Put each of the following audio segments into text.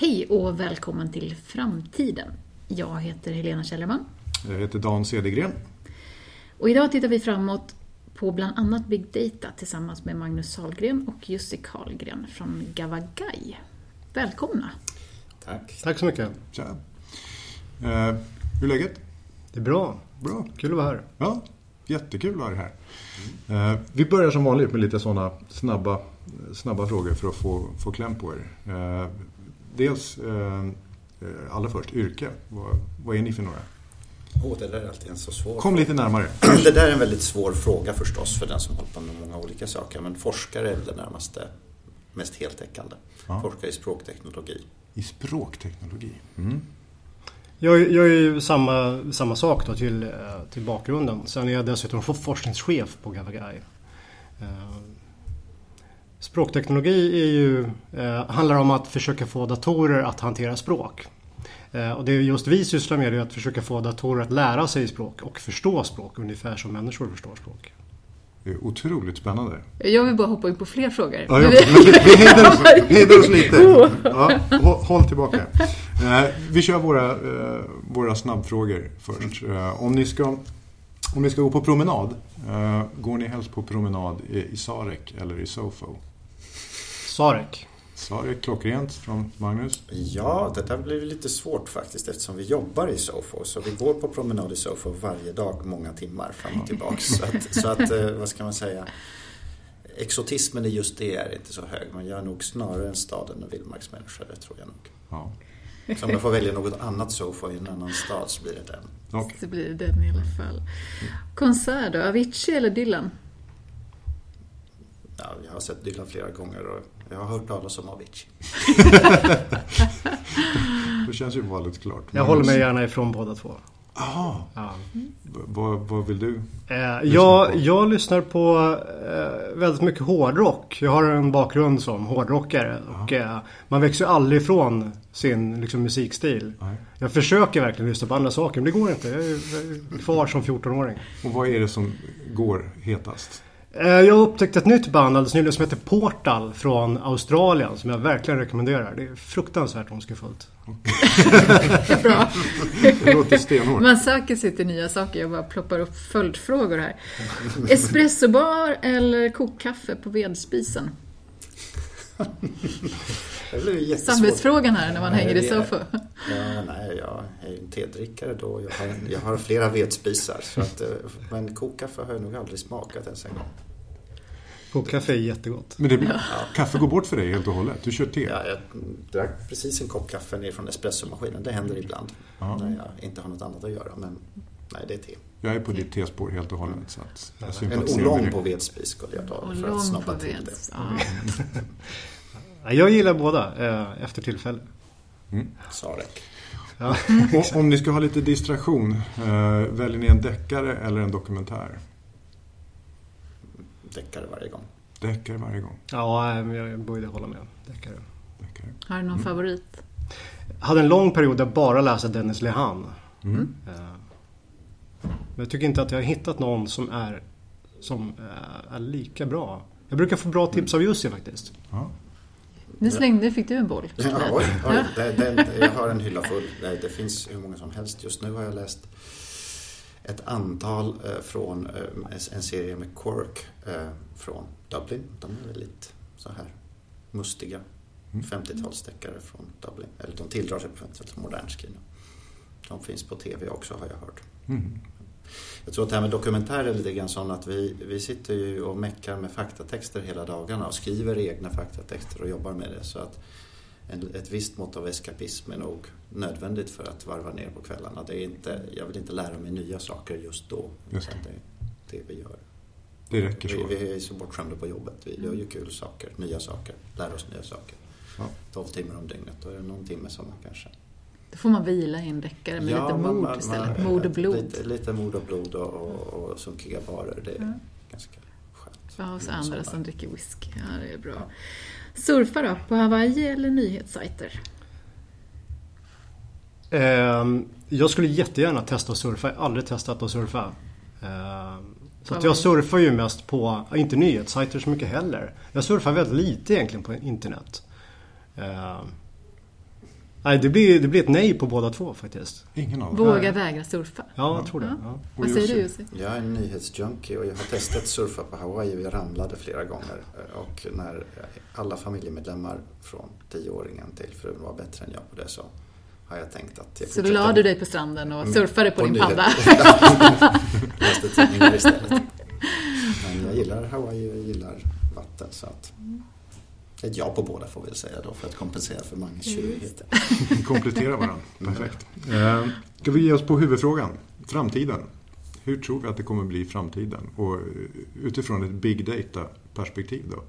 Hej och välkommen till Framtiden. Jag heter Helena Källerman. Jag heter Dan Cedergren. Och idag tittar vi framåt på bland annat Big Data tillsammans med Magnus Sahlgren och Jussi Karlgren från Gavagai. Välkomna! Tack. Tack så mycket. Tja. Eh, hur är läget? Det är bra. Bra. Kul att vara här. Ja, jättekul att ha dig här. Eh, vi börjar som vanligt med lite sådana snabba, snabba frågor för att få, få kläm på er. Eh, dels, eh, allra först, yrke. Vad, vad är ni för några? Oh, det där är alltid en så svår Kom lite närmare. Det där är en väldigt svår fråga förstås för den som håller på med många olika saker. Men forskare är väl det närmaste mest heltäckande. Ja. Forskare i språkteknologi. I språkteknologi. Mm. Jag, jag är ju samma, samma sak då till, eh, till bakgrunden. Sen är jag dessutom forskningschef på Gavagai. Språkteknologi är ju, eh, handlar om att försöka få datorer att hantera språk. Eh, Och det just vi sysslar med är att försöka få datorer att lära sig språk och förstå språk ungefär som människor förstår språk. Det är otroligt spännande. Jag vill bara hoppa in på fler frågor. Ja, men vi, hejdar oss, hejdar oss lite. Ja, hå- håll tillbaka. Eh, vi kör våra, eh, våra snabbfrågor först. Eh, om, ni ska, om ni ska gå på promenad, går ni helst på promenad i, i Sarek eller i Sofo? Sarek. Sarek, klockrent från Magnus. Ja, det där blir lite svårt faktiskt eftersom vi jobbar i Sofo. Så vi går på promenad i Sofo varje dag många timmar fram och tillbaks. Så att, så att eh, vad ska man säga? Exotismen i just det är inte så hög. Men jag är nog snarare en staden och vildmarksmänniska, det tror jag nog. Ja. Så om jag får välja något annat Sofo i en annan stad så blir det den. Okej. Så blir det den i alla fall. Konsert då? Avicii eller Dylan? Ja, jag har sett Dylan flera gånger och jag har hört talas om Avicii. Då känns ju valet klart. Jag håller mig gärna ifrån båda två. Jaha, Ja. vad, vad vill du? Eh, jag, på. jag lyssnar på eh, väldigt mycket hårdrock. Jag har en bakgrund som hårdrockare. Och, eh, man växer ju aldrig ifrån sin liksom, musikstil. Nej. Jag försöker verkligen lyssna på andra saker, men det går inte. Jag är, jag är kvar som 14-åring. Och vad är det som går hetast? Eh, jag har upptäckt ett nytt band alldeles nyligen som heter Portal från Australien. Som jag verkligen rekommenderar. Det är fruktansvärt ondskefullt. Bra. Det låter stenhårt. Man söker sig till nya saker. Jag bara ploppar upp följdfrågor här. Espressobar eller kokkaffe på vedspisen? Det blir ju jättesvårt. Samvetsfrågan här när man Nej, hänger i Sofo. Ja, nej, jag är ju en tedrickare då. Jag har, jag har flera vedspisar. Så att, eh, men kokkaffe har jag nog aldrig smakat ens en gång. Kokkaffe är jättegott. Men det, kaffe går bort för dig helt och hållet? Du kör te? Ja, jag drack precis en kopp kaffe ner från espressomaskinen. Det händer ibland. Ja. När jag inte har något annat att göra. Men nej, det är te. Jag är på ditt tespår helt och hållet. Så att jag En oolong på vedspis skulle jag ta för att snabba till det. Ja. Ja, Jag gillar båda eh, efter tillfälle. Sarek. Ja. Och om ni ska ha lite distraktion, eh, väljer ni en deckare eller en dokumentär? Deckare varje gång. Deckare varje gång. Ja, jag borde hålla med. Deckare. Deckare. Har du någon favorit? Jag hade en lång period där jag bara läste Dennis Lehan. Mm. Eh, Men jag tycker inte att jag har hittat någon som är, som eh, är lika bra. Jag brukar få bra tips av Jussi faktiskt. Ja. Nu slängde, fick du en boll. Ja, oj, oj, det, det, jag har en hylla full. Det, det finns hur många som helst. Just nu har jag läst ett antal eh, från eh, en serie med Quirk eh, från Dublin. De är väldigt så här mustiga. 50-talsdeckare från Dublin. Eller de tilldrar sig på 50-talet, modernt skrivna. De finns på TV också har jag hört. Mm. Jag tror att det här med dokumentärer är lite grann sån att vi, vi sitter ju och meckar med faktatexter hela dagarna och skriver egna faktatexter och jobbar med det. Så att en, ett visst mått av eskapism är nog nödvändigt för att varva ner på kvällarna. Det är inte, jag vill inte lära mig nya saker just då. Just utan det är det vi gör. Det räcker så. Vi, vi är så bortskämda på jobbet. Vi gör ju kul saker, nya saker, lär oss nya saker. Ja. 12 timmar om dygnet, då är det någon timme som man kanske... Då får man vila i en deckare med lite man- mod man- istället. man- mod och blod. Lite, lite mod och blod och, och, och sunkiga barer. Det är Ja. ganska skönt. Ja, och så Mm, andra sommar. som dricker whisky. Ja, det är bra. Surfa då? På Hawaii eller nyhetssajter? Ehm, jag skulle jättegärna testa att surfa. Jag har aldrig testat att surfa. Ehm, så att Ja, jag surfar ju mest på, inte nyhetssajter så mycket heller. Jag surfar väldigt lite egentligen på internet. Nej, det blir, det blir ett nej på båda två faktiskt. Ingen av dem? Våga vägra surfa. Ja, jag tror det. Ja. Vad säger du Jussi? Jag är en nyhetsjunkie och jag har testat surfa på Hawaii och jag ramlade flera gånger. Och när alla familjemedlemmar från tioåringen till frun var bättre än jag på det så har jag tänkt att jag Så då la du dig på stranden och surfade på, på din nyhet- padda? Läste tidningar istället. Men jag gillar Hawaii och jag gillar vatten så att ett ja på båda får vi säga då för att kompensera för Manges tjurigheter. Komplettera varandra. Perfekt. Eh, Ska vi ge oss på huvudfrågan? Framtiden. Hur tror vi att det kommer bli i framtiden? Och eh, utifrån ett big data-perspektiv då.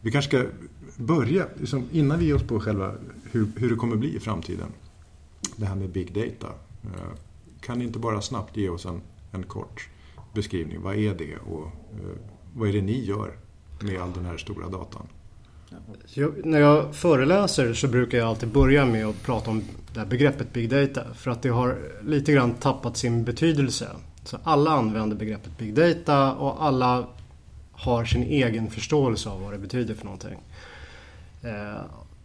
Vi kanske ska börja, liksom, innan vi ger oss på själva hur, hur det kommer bli i framtiden. Det här med big data. Eh, Kan ni inte bara snabbt ge oss en, en kort beskrivning? Vad är det och eh, vad är det ni gör med all den här stora datan? Jag, när jag föreläser så brukar jag alltid börja med att prata om det här begreppet Big Data. För att det har lite grann tappat sin betydelse. Så alla använder begreppet Big Data och alla har sin egen förståelse av vad det betyder för någonting. Eh,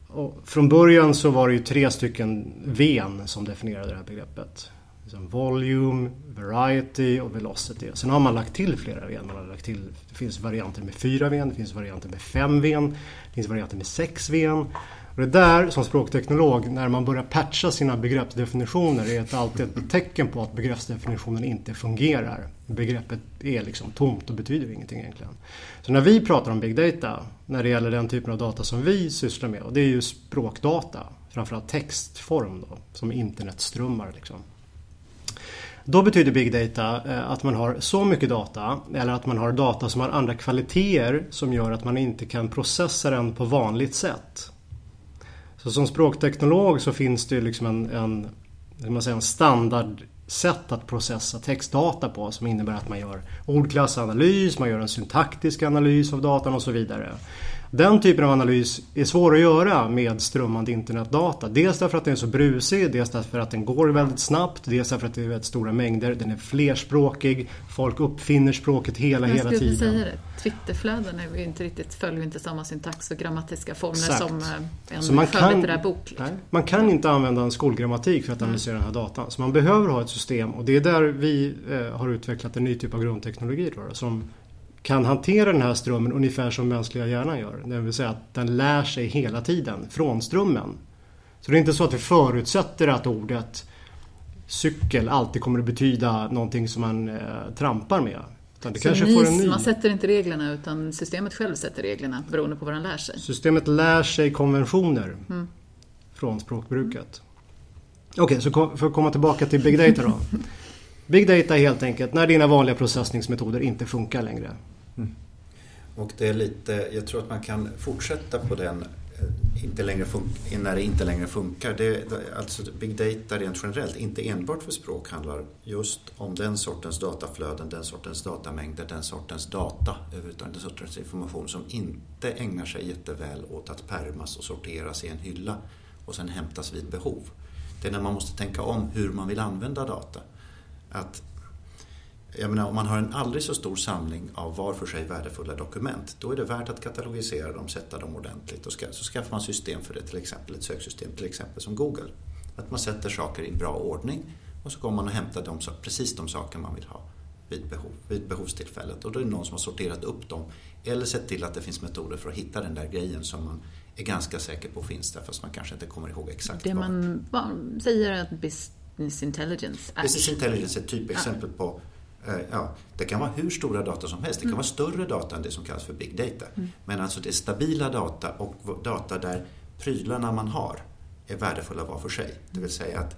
och från början så var det ju tre stycken VN som definierade det här begreppet. Liksom volume, variety och velocity. Sen har man lagt till flera VN. Man har lagt till, det finns varianter med fyra VN, det finns varianter med fem VN, det finns varianter med sex VN. Och det där som språkteknolog, när man börjar patcha sina begreppsdefinitioner är det alltid ett tecken på att begreppsdefinitionen inte fungerar. Begreppet är liksom tomt och betyder ingenting egentligen. Så när vi pratar om big data, när det gäller den typen av data som vi sysslar med, och det är ju språkdata, framförallt textform då, som internetströmmar liksom. Då betyder big data eh, att man har så mycket data eller att man har data som har andra kvaliteter som gör att man inte kan processa den på vanligt sätt. Så som språkteknolog så finns det liksom en, en, man säger, en standardsätt att processa textdata på som innebär att man gör ordklassanalys, man gör en syntaktisk analys av datan och så vidare. Den typen av analys är svår att göra med strömmande internetdata. Dels därför att den är så brusig, dels därför att den går väldigt snabbt, dels därför att det är väldigt stora mängder, den är flerspråkig, folk uppfinner språket hela, Jag skulle precis tiden. säga det. Twitterflöden är inte riktigt, följer inte samma syntax och grammatiska former Exakt. som eh, en Så man kan- bok. liksom. Nej, man kan inte använda en skolgrammatik för att analysera den här datan. Så man behöver ha ett system och det är där vi eh, har utvecklat en ny typ av grundteknologi då, som kan hantera den här strömmen ungefär som mänskliga hjärnan gör. Det vill säga att den lär sig hela tiden från strömmen. Så det är inte så att vi förutsätter att ordet cykel alltid kommer att betyda någonting som man eh, trampar med. Utan det Så kanske ni, får en ny... man sätter inte reglerna utan systemet själv sätter reglerna beroende på vad den lär sig. Systemet lär sig konventioner från språkbruket. Okej, så kom, för att komma tillbaka till Big Data då. Big Data är helt enkelt när dina vanliga processningsmetoder inte funkar längre. Mm. Och det är lite, jag tror att man kan fortsätta på den eh, inte längre fun- när det inte längre funkar. Det, alltså big data rent generellt, inte enbart för språk, handlar just om den sortens dataflöden, den sortens datamängder, den sortens data utan den sortens information som inte ägnar sig jätteväl åt att pärmas och sorteras i en hylla och sen hämtas vid behov. Det är när man måste tänka om hur man vill använda data. Att jag menar, om man har en aldrig så stor samling av var för sig värdefulla dokument, då är det värt att katalogisera dem, sätta dem ordentligt och ska, så skaffar man system för det, till exempel ett söksystem, till exempel som Google. Att man sätter saker i en bra ordning och så kommer man och hämtar de, precis de saker man vill ha vid, behov, vid behovstillfället. Och då är det någon som har sorterat upp dem eller sett till att det finns metoder för att hitta den där grejen som man är ganska säker på finns där fast man kanske inte kommer ihåg exakt Det vad. man va- säger att business intelligence är. Business intelligence är ett typexempel på Ja, det kan vara hur stora data som helst. Det kan Mm. vara större data än det som kallas för big data. Men alltså det är stabila data och data där prylarna man har är värdefulla var för sig. Det vill säga att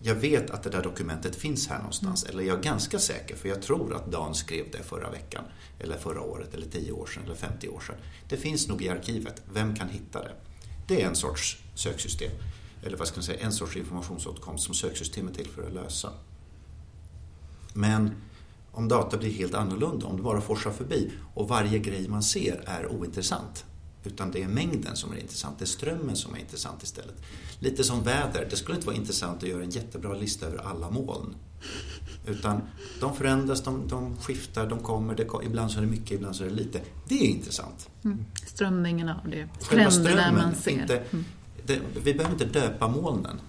jag vet att det där dokumentet finns här någonstans. Mm. Eller jag är ganska säker för jag tror att Dan skrev det förra veckan. Eller förra året, eller 10 år sedan, eller 50 år sedan. Det finns nog i arkivet. Vem kan hitta det? Det är en sorts söksystem. Eller vad ska man säga, en sorts informationsåtkomst som söksystem är till för att lösa. Men om data blir helt annorlunda, om det bara forsar förbi och varje grej man ser är ointressant. Utan det är mängden som är intressant, det är strömmen som är intressant istället. Lite som väder, det skulle inte vara intressant att göra en jättebra lista över alla moln. Utan de förändras, de, de skiftar, de kommer, det, ibland så är det mycket, ibland så är det lite. Det är intressant. Strömningen av det. Själva Trender där strömmen, man ser. inte Mm. det, vi behöver inte döpa molnen.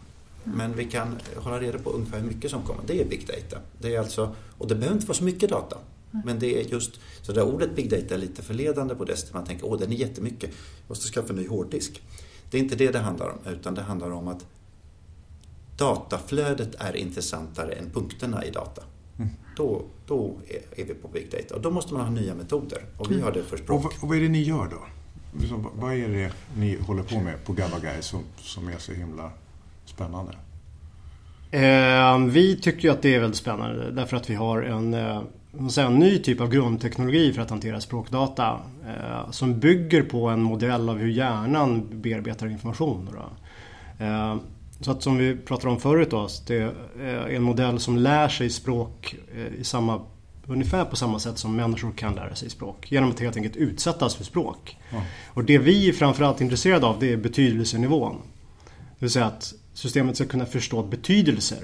Men vi kan hålla reda på ungefär hur mycket som kommer. Det är big data. Det är alltså, och det behöver inte vara så mycket data. Men det är just, så det ordet big data är lite förledande på det sättet. Man tänker, åh den är jättemycket, jag måste skaffa en ny hårddisk. Det är inte det det handlar om, utan det handlar om att dataflödet är intressantare än punkterna i data. Mm. Då, då är vi på big data och då måste man ha nya metoder och vi har det för språk. Och, och vad är det ni gör då? Vad är det ni håller på med på GABA som, som är så himla spännande? Eh, vi tycker att det är väldigt spännande därför att vi har en, eh, en ny typ av grundteknologi för att hantera språkdata eh, som bygger på en modell av hur hjärnan bearbetar information. Eh, så att som vi pratade om förut då, det är en modell som lär sig språk eh, i samma, ungefär på samma sätt som människor kan lära sig språk. Genom att helt enkelt utsättas för språk. Ja. Och det vi är framförallt intresserade av det är betydelsenivån. Det vill säga att systemet ska kunna förstå betydelser.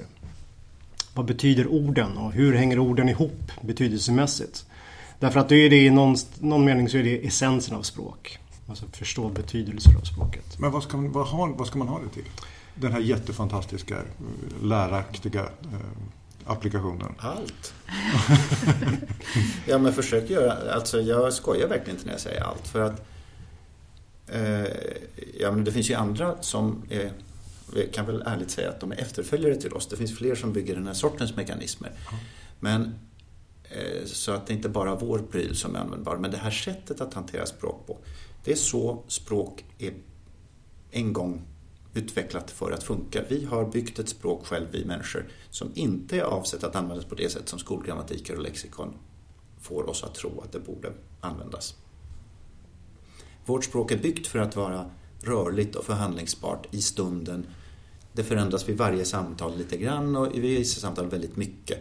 Vad betyder orden och hur hänger orden ihop betydelsemässigt? Därför att det är det i någon, någon mening så är det essensen av språk. Alltså förstå betydelser av språket. Men vad ska, man, vad, har, vad ska man ha det till? Den här jättefantastiska, eh, läraktiga eh, applikationen? Allt. ja men försök göra, alltså jag skojar verkligen inte när jag säger allt. För att eh, ja, men det finns ju andra som är vi kan väl ärligt säga att de är efterföljare till oss. Det finns fler som bygger den här sortens mekanismer. Men eh, så att det inte bara är vår pryl som är användbar. Men det här sättet att hantera språk på. Det är så språk är en gång utvecklat för att funka. Vi har byggt ett språk själv, vi människor, som inte är avsett att användas på det sätt som skolgrammatiker och lexikon får oss att tro att det borde användas. Vårt språk är byggt för att vara rörligt och förhandlingsbart i stunden det förändras vid varje samtal lite grann och vid vissa samtal väldigt mycket.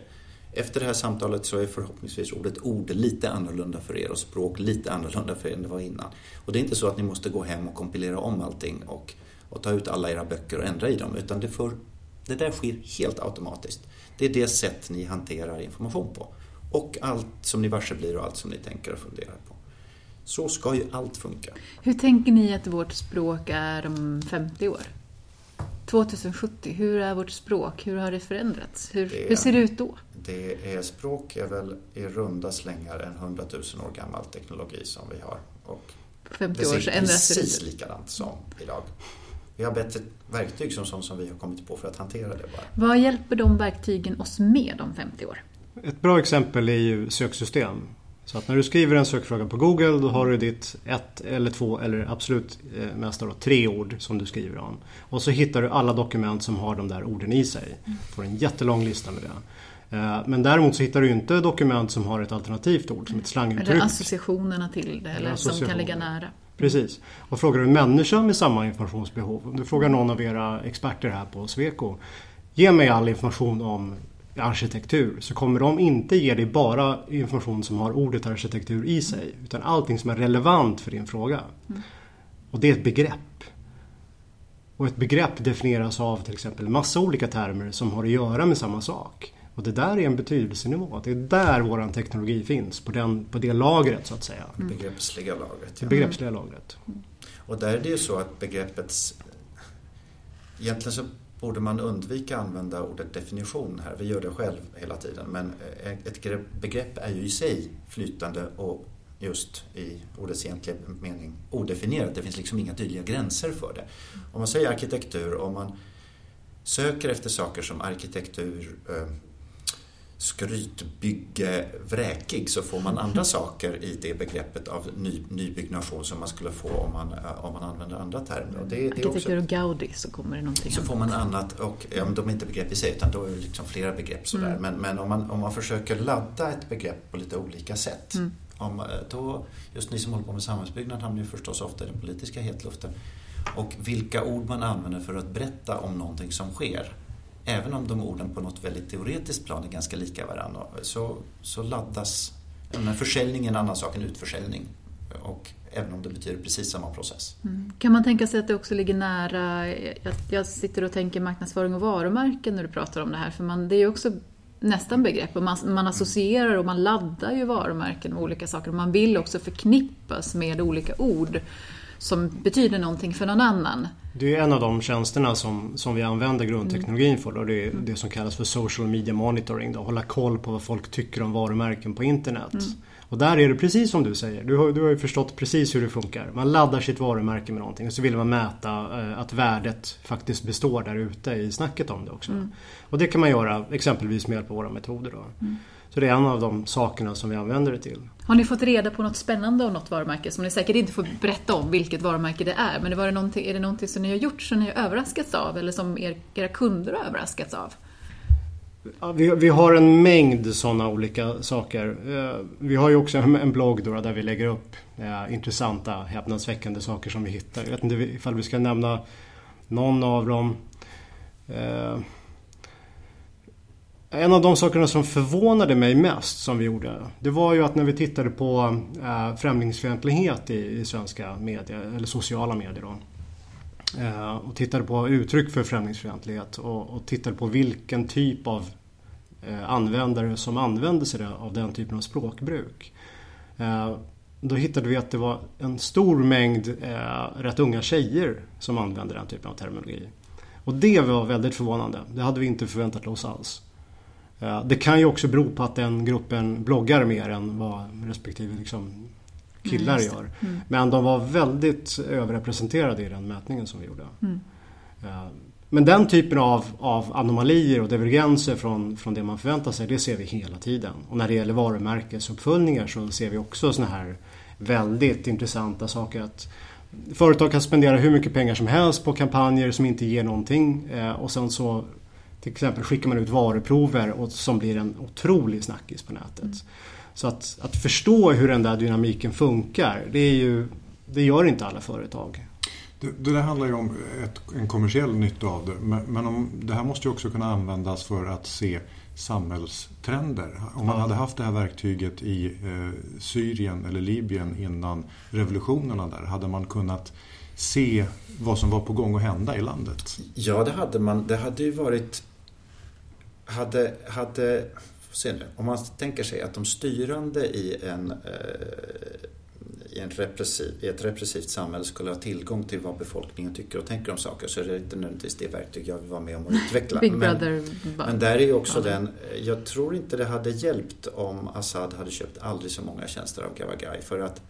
Efter det här samtalet så är förhoppningsvis ordet ord lite annorlunda för er och språk lite annorlunda för er än det var innan. Och det är inte så att ni måste gå hem och kompilera om allting och, och ta ut alla era böcker och ändra i dem utan det, får, det där sker helt automatiskt. Det är det sätt ni hanterar information på. Och allt som ni varse blir och allt som ni tänker och funderar på. Så ska ju allt funka. Hur tänker ni att vårt språk är om 50 år? 2070, hur är vårt språk? Hur har det förändrats? Hur, det, hur ser det ut då? Det är, språk är väl i runda slängar en 100 000 år gammal teknologi som vi har. Och 50 år så ändras det precis likadant som idag. Vi har bättre verktyg som sånt som vi har kommit på för att hantera det bara. Vad hjälper de verktygen oss med om 50 år? Ett bra exempel är ju söksystem. Så att när du skriver en sökfråga på Google då har du ditt ett eller två eller absolut eh, mest då, tre ord som du skriver om. Och så hittar du alla dokument som har de där orden i sig. Du får en jättelång lista med det. Eh, men däremot så hittar du inte dokument som har ett alternativt ord som ett slanguttryck. Eller associationerna till det eller som kan ligga nära. Precis. Och frågar du en människa med samma informationsbehov, om du frågar någon av era experter här på Sweco. Ge mig all information om arkitektur så kommer de inte ge dig bara information som har ordet arkitektur i sig. Utan allting som är relevant för din fråga. Mm. Och det är ett begrepp. Och ett begrepp definieras av till exempel massa olika termer som har att göra med samma sak. Och det där är en betydelsenivå. Det är där vår teknologi finns, på, den, på det lagret så att säga. Mm. Begreppsliga lagret. Ja. begreppsliga lagret. Mm. Och där är det ju så att begreppets... Egentligen så borde man undvika att använda ordet definition här. Vi gör det själv hela tiden. Men eh, ett begrepp är ju i sig flytande och just i ordets egentliga mening odefinierat. Det finns liksom inga tydliga gränser för det. Om man säger arkitektur, om man söker efter saker som arkitektur, eh, skrytbygge vräkig så får man andra saker i det begreppet av ny, nybyggnation som man skulle få om man, eh, om man använder andra termer. Och det, det Arkitektur och Gaudi så kommer det någonting Så får man annat, och ja, de är inte begrepp i sig utan då är det liksom flera begrepp sådär. Mm. Men, men om, man, om man försöker ladda ett begrepp på lite olika sätt mm. om, eh, då, just ni som håller på med samhällsbyggnad hamnar ju förstås ofta i den politiska hetluften. Och vilka ord man använder för att berätta om någonting som sker även om de orden på något väldigt teoretiskt plan är ganska lika varandra så, så laddas men försäljning är en annan sak än utförsäljning. Och även om det betyder precis samma process. Mm. Kan man tänka sig att det också ligger nära, jag, jag sitter och tänker marknadsföring och varumärken när du pratar om det här, för man, det är ju också nästan begrepp och man, man associerar och man laddar ju varumärken med olika saker och man vill också förknippas med olika ord som betyder någonting för någon annan. Det är en av de tjänsterna som, som vi använder grundteknologin för. Då. Det är det som kallas för social media monitoring. Då. Hålla koll på vad folk tycker om varumärken på internet. Mm. Och där är det precis som du säger. Du har, du har ju förstått precis hur det funkar. Man laddar sitt varumärke med någonting och så vill man mäta eh, att värdet faktiskt består där ute i snacket om det också. Mm. Och det kan man göra exempelvis med hjälp av våra metoder. Då. Mm. Så det är en av de sakerna som vi använder det till. Har ni fått reda på något spännande om något varumärke som ni säkert inte får berätta om vilket varumärke det är. Men var det är det någonting som ni har gjort som ni har överraskats av eller som er, era kunder har överraskats av? Ja, vi, vi, har en mängd sådana olika saker. Eh, vi har ju också en blogg då, där vi lägger upp eh, intressanta, häpnadsväckande saker som vi hittar. Jag vet inte ifall vi ska nämna någon av dem. Eh, en av de sakerna som förvånade mig mest som vi gjorde det var ju att när vi tittade på eh, främlingsfientlighet i, i svenska medier, eller sociala medier då, eh, och tittade på uttryck för främlingsfientlighet och, och tittade på vilken typ av eh, användare som använde sig av den typen av språkbruk. Då hittade vi att det var en stor mängd rätt unga tjejer som använde den typen av terminologi. Och det var väldigt förvånande. Det hade vi inte förväntat oss alls. Det kan ju också bero på att den gruppen bloggar mer än vad respektive liksom killar mm, gör. Mm. Men de var väldigt överrepresenterade i den mätningen som vi gjorde. Mm. Men den typen av, av anomalier och divergenser från, från det man förväntar sig, det ser vi hela tiden. Och när det gäller varumärkesuppföljningar så ser vi också såna här väldigt intressanta saker. att Företag kan spendera hur mycket pengar som helst på kampanjer som inte ger någonting eh, och sen så till exempel skickar man ut varuprover och som blir en otrolig snackis på nätet. Mm. Så att, att förstå hur den där dynamiken funkar, det, är ju, det gör inte alla företag. Det, det där handlar ju om ett, en kommersiell nytta av det. Men, men om, det här måste ju också kunna användas för att se samhällstrender. Om man hade haft det här verktyget i eh, Syrien eller Libyen innan revolutionerna där, hade man kunnat se vad som var på gång att hända i landet? Ja, det hade man. Det hade ju varit hade, hade se nu, om man tänker sig att de styrande i, en, eh, i, en repressiv, i ett repressivt samhälle skulle ha tillgång till vad befolkningen tycker och tänker om saker så är det inte nödvändigtvis det verktyg jag vill vara med om att utveckla. Big men, men där är ju också den, jag tror inte det hade hjälpt om Assad hade köpt aldrig så många tjänster av Gavagai för att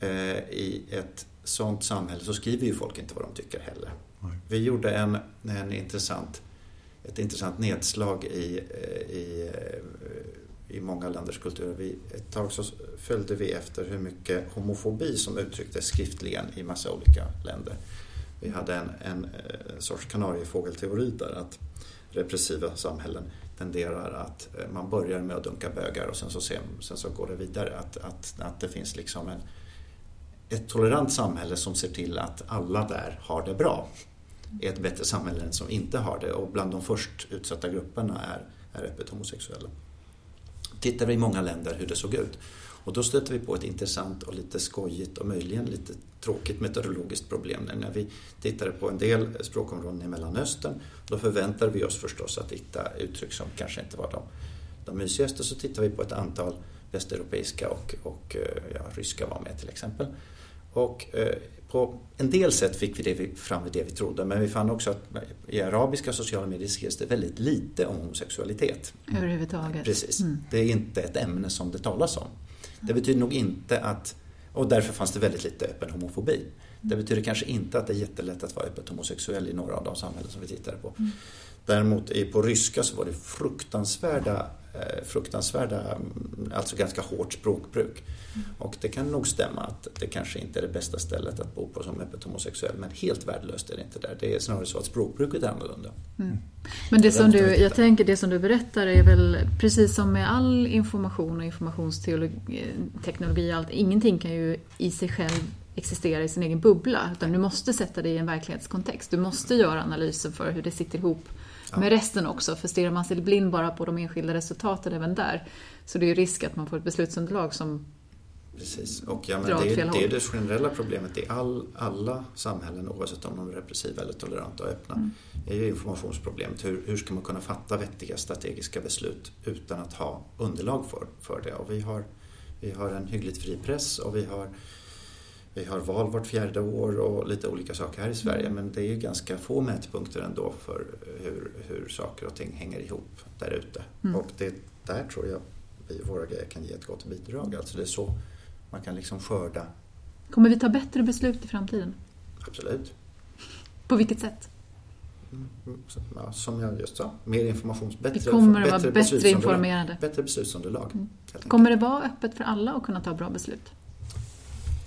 eh, i ett sånt samhälle så skriver ju folk inte vad de tycker heller. Vi gjorde en, en intressant ett intressant nedslag i, eh, i, eh, i många länders kulturer. Vi, ett tag så följde vi efter hur mycket homofobi som uttrycktes skriftligen i massa olika länder. Vi hade en, en, en sorts kanariefågelteori där att repressiva samhällen tenderar att man börjar med att dunka bögar och sen så, sen, sen så går det vidare. Att, att, att det finns liksom en, ett tolerant samhälle som ser till att alla där har det bra är ett bättre samhälle än som inte har det och bland de först utsatta grupperna är, är öppet homosexuella. Tittar vi i många länder hur det såg ut och då stöter vi på ett intressant och lite skojigt och möjligen lite tråkigt meteorologiskt problem. När vi tittade på en del språkområden i Mellanöstern då förväntar vi oss förstås att hitta uttryck som kanske inte var de, de mysigaste. Så tittar vi på ett antal västeuropeiska och, och eh, ja, ryska var med till exempel. Och eh, på en del sätt fick vi det fram det vi trodde men vi fann också att i arabiska sociala medier skrevs det väldigt lite om homosexualitet. Överhuvudtaget. Precis. Mm. Det är inte ett ämne som det talas om. Det betyder nog inte att, och därför fanns det väldigt lite öppen homofobi. Det betyder kanske inte att det är jättelätt att vara öppet homosexuell i några av de samhällen som vi tittade på. Mm. Däremot på ryska så var det fruktansvärda Eh, fruktansvärda, mm, alltså ganska hårt språkbruk. Och det kan nog stämma att det kanske inte är det bästa stället att bo på som öppet homosexuell men helt värdelöst är det inte där. Det är snarare så att språkbruket är annorlunda. Mm. Men det som du, jag tänker det som du berättar är väl precis som med all information och informationsteknologi och allt, ingenting kan ju i sig själv existera i sin egen bubbla utan du måste sätta det i en verklighetskontext. Du måste göra analyser för hur det sitter ihop ja. med resten också. För stirrar man sig blind bara på de enskilda resultaten även där så det är ju risk att man får ett beslutsunderlag som Precis, och ja, men det, det, det är det generella problemet i all, alla samhällen oavsett om de är repressiva eller toleranta och öppna. Mm. är ju informationsproblemet. Hur, hur ska man kunna fatta vettiga strategiska beslut utan att ha underlag för, för det? Och vi har, vi har en hyggligt fri press och vi har vi har val vart fjärde år och lite olika saker här i Sverige men det är ju ganska få mätpunkter ändå för hur, hur saker och ting hänger ihop där ute. Mm. Och det, där tror jag vi våra grejer kan ge ett gott bidrag. Alltså det är så man kan liksom skörda. Kommer vi ta bättre beslut i framtiden? Absolut. På vilket sätt? Mm, ja, som jag just sa, mer informations... Bättre, vi kommer att vara bättre informerade. Bättre beslutsunderlag. Mm. Kommer det vara öppet för alla att kunna ta bra beslut?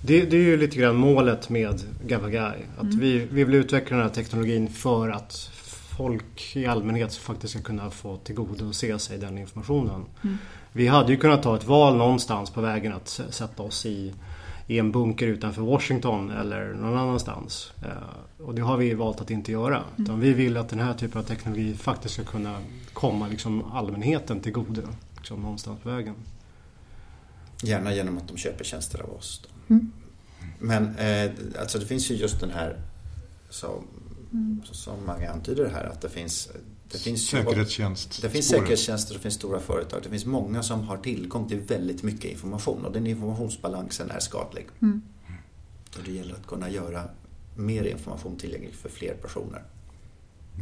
Det, det, är ju lite grann målet med Gavagai. Att mm. vi, vi vill utveckla den här teknologin för att folk i allmänhet faktiskt ska kunna få tillgodose sig den informationen. Mm. Vi hade ju kunnat ta ett val någonstans på vägen att sätta oss i, i en bunker utanför Washington eller någon annanstans. Eh, och det har vi valt att inte göra. Mm. Utan vi vill att den här typen av teknologi faktiskt ska kunna komma liksom allmänheten till godo. Liksom någonstans på vägen. Gärna genom att de köper tjänster av oss. Mm. Men eh, alltså det finns ju just den här som, mm. som många antyder här att det finns det finns Säkerhetstjänst. Det finns säkerhetstjänster, det finns stora företag. Det finns många som har tillgång till väldigt mycket information och den informationsbalansen är skadlig. Mm. Och det gäller att kunna göra mer information tillgänglig för fler personer.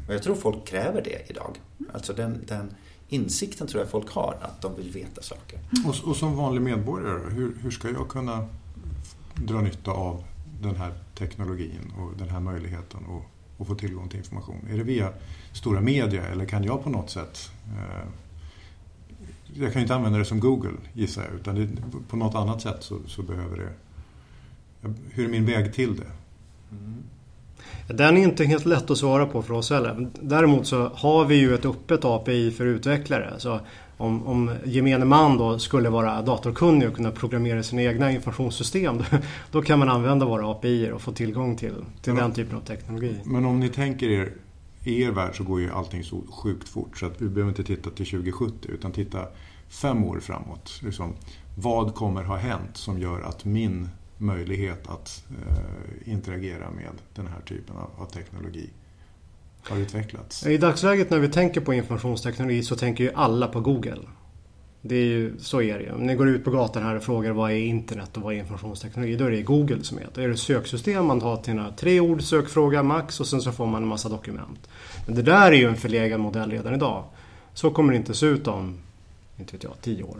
Och jag tror folk kräver det idag. Alltså den, den insikten tror jag folk har, att de vill veta saker. Och, och som vanlig medborgare, hur, hur ska jag kunna dra nytta av den här teknologin och den här möjligheten och, och få tillgång till information? Är det via stora media eller kan jag på något sätt eh, jag kan ju inte använda det som Google gissar jag utan det, på något annat sätt så, så, behöver det hur är min väg till det? Mm. Den är inte helt lätt att svara på för oss heller. Däremot så har vi ju ett öppet API för utvecklare. Så om, om gemene man då skulle vara datorkunnig och kunna programmera sina egna informationssystem då kan man använda våra API och få tillgång till, till ja, den typen av teknologi. Men om ni tänker er i er värld så går ju allting så sjukt fort så att vi behöver inte titta till 2070 utan titta fem år framåt. Liksom, vad kommer ha hänt som gör att min möjlighet att eh, interagera med den här typen av, av, teknologi har utvecklats? I dagsläget när vi tänker på informationsteknologi så tänker ju alla på Google. Det är ju, så är det ju. Om ni går ut på gatan här och frågar vad är internet och vad är informationsteknologi? Då är det Google som heter. är det söksystem man har till tre ord, sökfråga max och sen så får man en massa dokument. Men det där är ju en förlegad modell redan idag. Så kommer det inte se ut om, inte vet jag, tio år.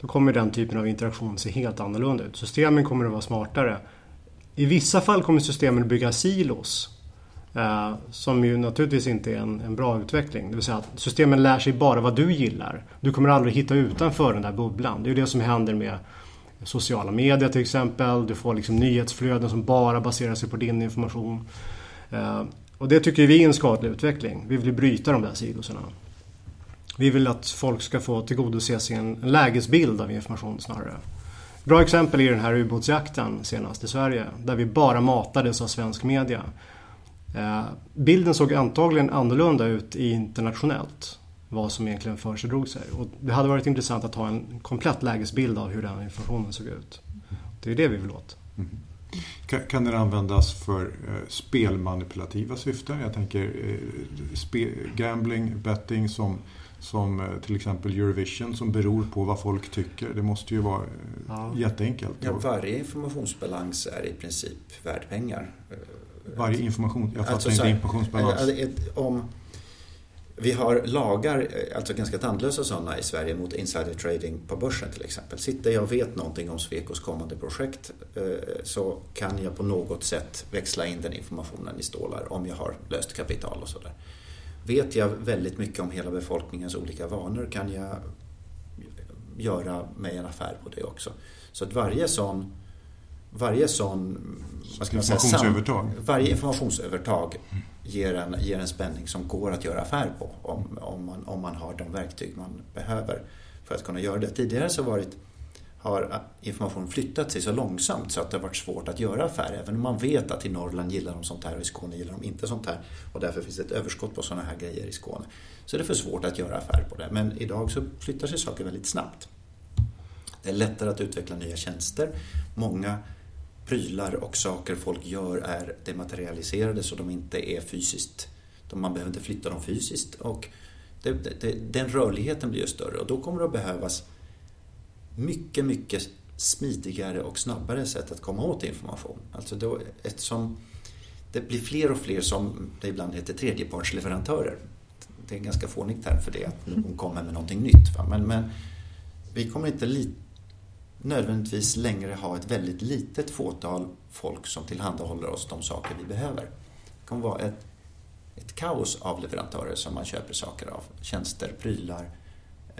Då kommer den typen av interaktion se helt annorlunda ut. Systemen kommer att vara smartare. I vissa fall kommer systemen att bygga silos. Eh, som ju naturligtvis inte är en, en, bra utveckling. Det vill säga att systemen lär sig bara vad du gillar. Du kommer aldrig hitta utanför den där bubblan. Det är ju det som händer med sociala medier till exempel. Du får liksom nyhetsflöden som bara baserar sig på din information. Eh, och det tycker vi är en skadlig utveckling. Vi vill bryta de där silosarna. Vi vill att folk ska få tillgodose sin lägesbild av information snarare. Bra exempel är den här ubåtsjakten senast i Sverige där vi bara matades av svensk media. Eh, bilden såg antagligen annorlunda ut internationellt vad som egentligen för sig drog sig. Och det hade varit intressant att ha en komplett lägesbild av hur den informationen såg ut. Det är det vi vill åt. Mm. Kan, kan den användas för eh, spelmanipulativa syften? Jag tänker eh, spe, gambling, betting som, som eh, till exempel Eurovision som beror på vad folk tycker. Det måste ju vara eh, ja. jätteenkelt. Ja, varje informationsbalans är i princip värd pengar. Varje information? Jag fattar alltså, inte informationsbalans. Om, vi har lagar, alltså ganska tandlösa sådana i Sverige mot insider trading på börsen till exempel. Sitter jag och vet någonting om Svekos kommande projekt eh, så kan jag på något sätt växla in den informationen i stålar om jag har löst kapital och sådär. Vet jag väldigt mycket om hela befolkningens olika vanor kan jag göra mig en affär på det också. Så att varje sån varje sån informationsövertag. Säga, varje informationsövertag ger en, ger en spänning som går att göra affär på om, om, man, om man har de verktyg man behöver för att kunna göra det. Tidigare så varit, har eh, informationen flyttat sig så långsamt så att det har varit svårt att göra affärer. Även om man vet att i Norrland gillar de sånt här och i Skåne gillar de inte sånt här och därför finns det ett överskott på sådana här grejer i Skåne. Så är det för svårt att göra affärer på det. Men idag så flyttar sig saker väldigt snabbt. Det är lättare att utveckla nya tjänster. Många prylar och saker folk gör är dematerialiserade så de inte är fysiskt. Man behöver inte flytta dem fysiskt och det, det, den rörligheten blir ju större och då kommer det att behövas mycket, mycket smidigare och snabbare sätt att komma åt information. Alltså då, eftersom det blir fler och fler som det ibland heter tredjepartsleverantörer. Det är en ganska fånig term för det, att någon kommer med någonting nytt. Va? Men, men vi kommer inte li- nödvändigtvis längre ha ett väldigt litet fåtal folk som tillhandahåller oss de saker vi behöver. Det kommer vara ett, ett kaos av leverantörer som man köper saker av. Tjänster, prylar.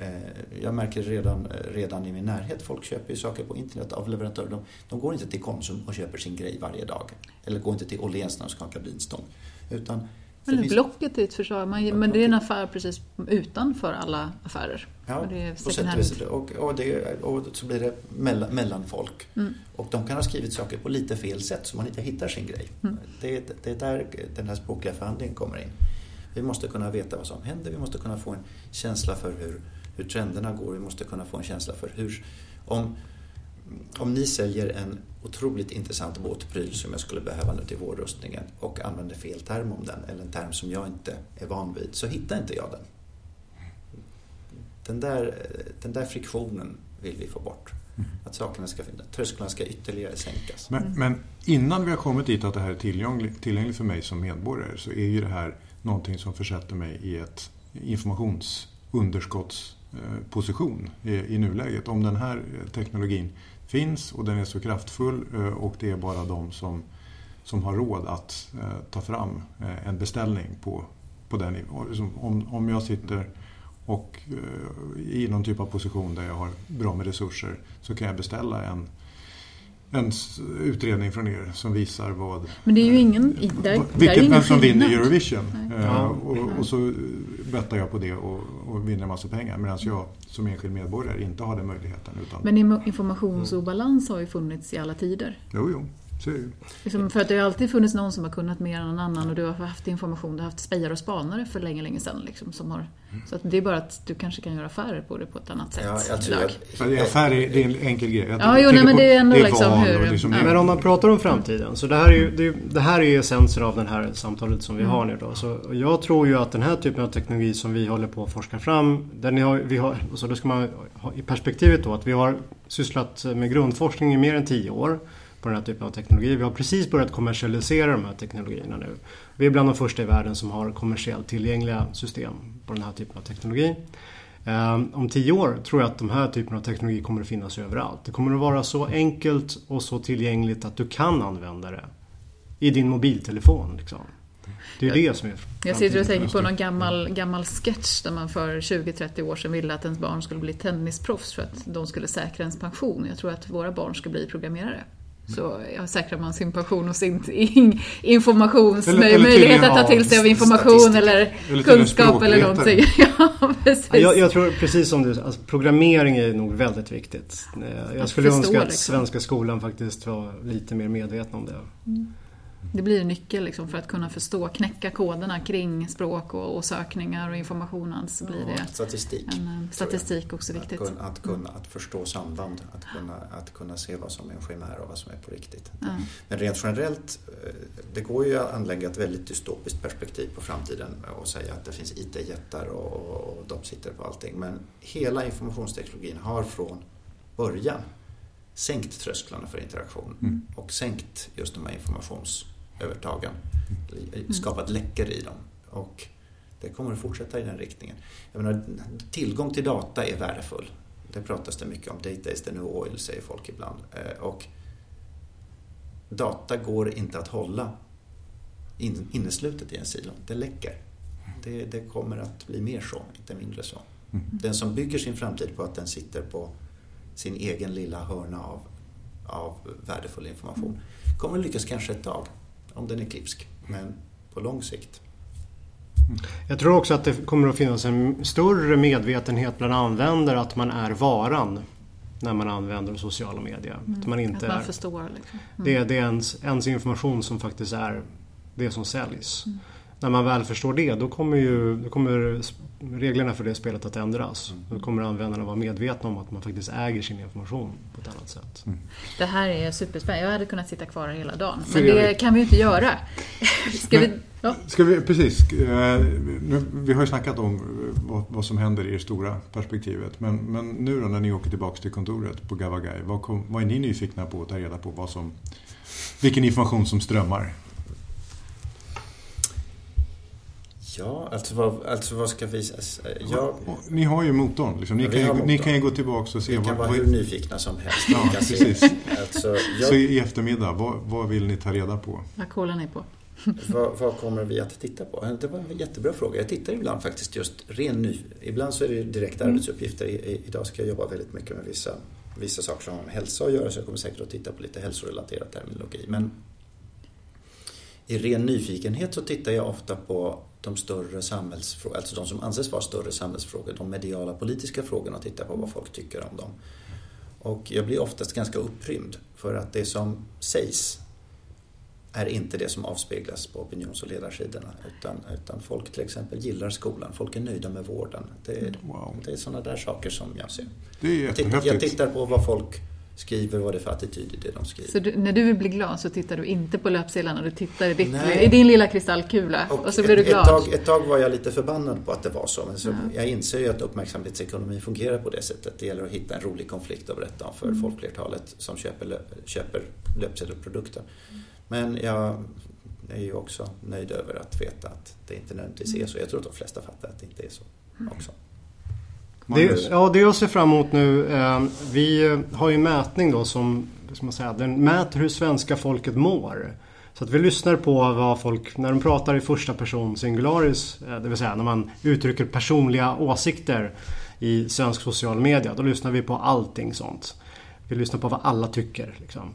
Eh, Jag märker redan, redan i min närhet, folk köper ju saker på internet av leverantörer. De, de går inte till Konsum och köper sin grej varje dag. Eller går inte till Åhléns när de ska ha kabinstång. Utan det Eller finns- Blocket är ett förslag, man, men det är en affär precis utanför alla affärer. Ja, och det på sätt och, och, det, och så blir det mellan, mellan folk. Mm. Och de kan ha skrivit saker på lite fel sätt så man inte hittar sin grej. Mm. Det, det är där den här språkliga förhandlingen kommer in. Vi måste kunna veta vad som händer, vi måste kunna få en känsla för hur, hur trenderna går, vi måste kunna få en känsla för hur... Om, om ni säljer en otroligt intressant båtpryl som jag skulle behöva nu till vårrustningen och använder fel term om den, eller en term som jag inte är van vid, så hittar inte jag den. Den där, den där friktionen vill vi få bort. Att sakerna ska, trösklarna ska ytterligare sänkas. Men, men innan vi har kommit dit att det här är tillgängligt, tillgängligt för mig som medborgare så är ju det här någonting som försätter mig i ett informationsunderskottsposition i, i nuläget. Om den här teknologin finns och den är så kraftfull eh, och det är bara de som, som har råd att eh, ta fram eh, en beställning på, på den. Om, om jag sitter och eh, i någon typ av position där jag har bra med resurser så kan jag beställa en, en utredning från er som visar vad Men det är ju ingen, där, där är vilket, ingen vem som vinner. Eurovision. Eh, Ja. och, och så bettar jag på det och, och vinner massa pengar. Medan jag som enskild medborgare inte har den möjligheten. Utan, Men informationsobalans har ju funnits i alla tider. jo, jo. Så är det. Liksom för att det har alltid funnits någon som har kunnat mer än någon annan och du har haft information, du har haft spejare och spanare för länge, länge sedan. Liksom, som har, så att det är bara att du kanske kan göra affärer på det på ett annat sätt Ja, jag tror att- Så det är är, det är en enkel grej. Jag Ja, jo, nej, men på- det är ändå liksom val hur- och liksom- ja. Men om man pratar om framtiden, så det här är ju, det, är- det här är ju essensen av det här samtalet som vi Mm. har nu då. Så jag tror ju att den här typen av teknologi som vi håller på att forska fram, den har, vi har, så då ska man ha i perspektivet då att vi har sysslat med grundforskning i mer än tio år på den här typen av teknologi. Vi har precis börjat kommersialisera de här teknologierna nu. Vi är bland de första i världen som har kommersiellt tillgängliga system på den här typen av teknologi. Ehm, Om tio år tror jag att de här typen av teknologi kommer att finnas överallt. Det kommer att vara så enkelt och så tillgängligt att du kan använda det i din mobiltelefon. Liksom. Det är det som är Jag sitter och tänker på någon gammal, gammal sketch där man för 20-30 år sedan ville att ens barn skulle bli tennisproffs för att de skulle säkra ens pension. Jag tror att våra barn ska bli programmerare. Så ja, säkrar man sin pension och sin in, informationsmöjlighet att ta till sig av information eller, Eller kunskap eller någonting. Ja, precis. Ja, Jag, jag tror precis som du alltså, programmering är nog väldigt viktigt. Eh, Jag Att skulle förstå, önska att liksom. svenska skolan faktiskt var lite mer medveten om det. Det blir en nyckel liksom för att kunna förstå, knäcka koderna kring språk och, och sökningar och information. Så blir det Och statistik. en eh, statistik också Att viktigt. kunna, att, kunna, att förstå samband, att kunna, att kunna se vad som är en chimär och vad som är på riktigt. Ja. Men rent generellt, eh, det går ju att anlägga ett väldigt dystopiskt perspektiv på framtiden och säga att det finns IT-jättar och, och de sitter på allting. Men hela informationsteknologin har från början sänkt trösklarna för interaktion Mm. och sänkt just de här informationsövertagen. Skapat läckor i dem. Och det kommer att fortsätta i den riktningen. Jag menar, tillgång till data är värdefull. Det pratas det mycket om. Data is the new oil, säger folk ibland. Eh, Och data går inte att hålla in, inneslutet i en silo. Det läcker. Det, det kommer att bli mer så, inte mindre så. Mm. Den som bygger sin framtid på att den sitter på sin egen lilla hörna av, av värdefull information kommer lyckas kanske ett tag, om den är klipsk. Men på lång sikt Jag tror också att det kommer att finnas en större medvetenhet bland användare att man är varan när man använder sociala medier. Att man inte att man är, förstår. Liksom. Mm. det, är- det är ens, ens information som faktiskt är det som säljs. När man väl förstår det, då kommer, ju, då kommer reglerna för det spelet att ändras. Mm. Då kommer användarna vara medvetna om att man faktiskt äger sin information på ett annat sätt. Mm. Det här är superspännande. Jag hade kunnat sitta kvar hela dagen. Men det kan vi ju inte göra. Ska vi, ja. ska vi, precis. Eh, vi har ju snackat om vad, vad, som händer i det stora perspektivet. Men, men nu då när ni åker tillbaka till kontoret på Gavagai, vad, kom, vad är ni nyfikna på att ta reda på? Vad som, vilken information som strömmar? Ja, alltså vad, alltså vad ska vi... Ja, ni har ju motorn. Liksom. Ni, ja, kan ju, ni kan ju gå tillbaka och se. Vi kan vad, vara hur nyfikna som helst. Ja, precis. alltså, jag, så i eftermiddag, vad, vad vill ni ta reda på? Vad kollar ni på? vad, vad, kommer vi att titta på? Det var en jättebra fråga. Jag tittar ibland faktiskt just ren ny... Ibland så är det direkta mm. arbetsuppgifter. I, idag ska jag jobba väldigt mycket med vissa, vissa saker som har med hälsa att göra så jag kommer säkert att titta på lite hälsorelaterad terminologi. Men i ren nyfikenhet så tittar jag ofta på de större samhällsfrågorna, alltså de som anses vara större samhällsfrågor, de mediala politiska frågorna och tittar på vad folk tycker om dem. Och jag blir oftast ganska upprymd för att det som sägs är inte det som avspeglas på opinions och ledarsidorna. Utan, utan folk till exempel gillar skolan, folk är nöjda med vården. Det är, wow. det är sådana där saker som jag ser. Det är jag, tittar, jag tittar på vad folk skriver vad det är för attityd i det de skriver. Så du, när du vill bli glad så tittar du inte på löpsedlarna, du tittar i, ditt, i din lilla kristallkula och, och så blir du glad? Ett tag, ett tag, var jag lite förbannad på att det var så, men så jag inser ju att uppmärksamhetsekonomi fungerar på det sättet. Det gäller att hitta en rolig konflikt att berätta om för mm. folkflertalet som köper, köper löpsedelprodukter. Men jag är ju också nöjd över att veta att det inte nödvändigtvis är så. Jag tror att de flesta fattar att det inte är så också. Det, ja, det jag ser fram emot nu. Eh, vi har ju en mätning då som, som man säger, den mäter hur svenska folket mår. Så att vi lyssnar på vad folk, när de pratar i första person singularis, eh, det vill säga när man uttrycker personliga åsikter i svensk social media. Då lyssnar vi på allting sånt. Vi lyssnar på vad alla tycker. Liksom.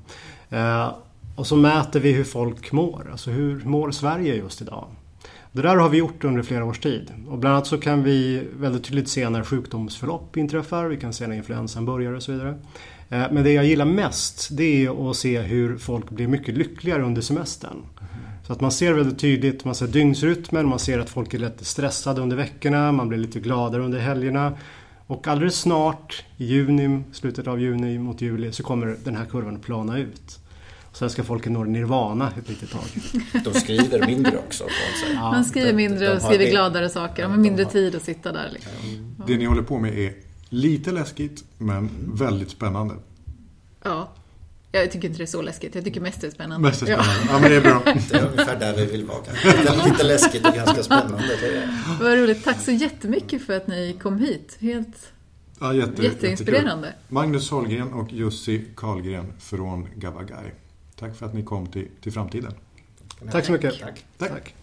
Eh, och så mäter vi hur folk mår. Alltså hur mår Sverige just idag? Det där har vi gjort under flera års tid. Och bland annat så kan vi väldigt tydligt se när sjukdomsförlopp inträffar. Vi kan se när influensan börjar och så vidare. Eh, men det jag gillar mest det är att se hur folk blir mycket lyckligare under semestern. Så att man ser väldigt tydligt, man ser dygnsrytmen, man ser att folk är lite stressade under veckorna, man blir lite gladare under helgerna. Och alldeles snart, i juni, slutet av juni mot juli, så kommer den här kurvan plana ut. Svenska folket når nirvana ett litet tag. De skriver mindre också. Ja, Man skriver mindre och skriver gladare saker. De har mindre tid att sitta där. Liksom. Ja. Det ni håller på med är lite läskigt men väldigt spännande. Ja. Jag tycker inte det är så läskigt. Jag tycker mest det är spännande. Mest är spännande. Ja. ja men det är bra. Det är ungefär där vi vill vara. Lite, lite läskigt och ganska spännande. Vad roligt. Tack så jättemycket för att ni kom hit. Helt ja, jätte, jätteinspirerande. Jättekul. Magnus Holgren och Jussi Karlgren från Gavagai. Tack för att ni kom till, till framtiden. Tack så mycket. Tack. Tack. Tack.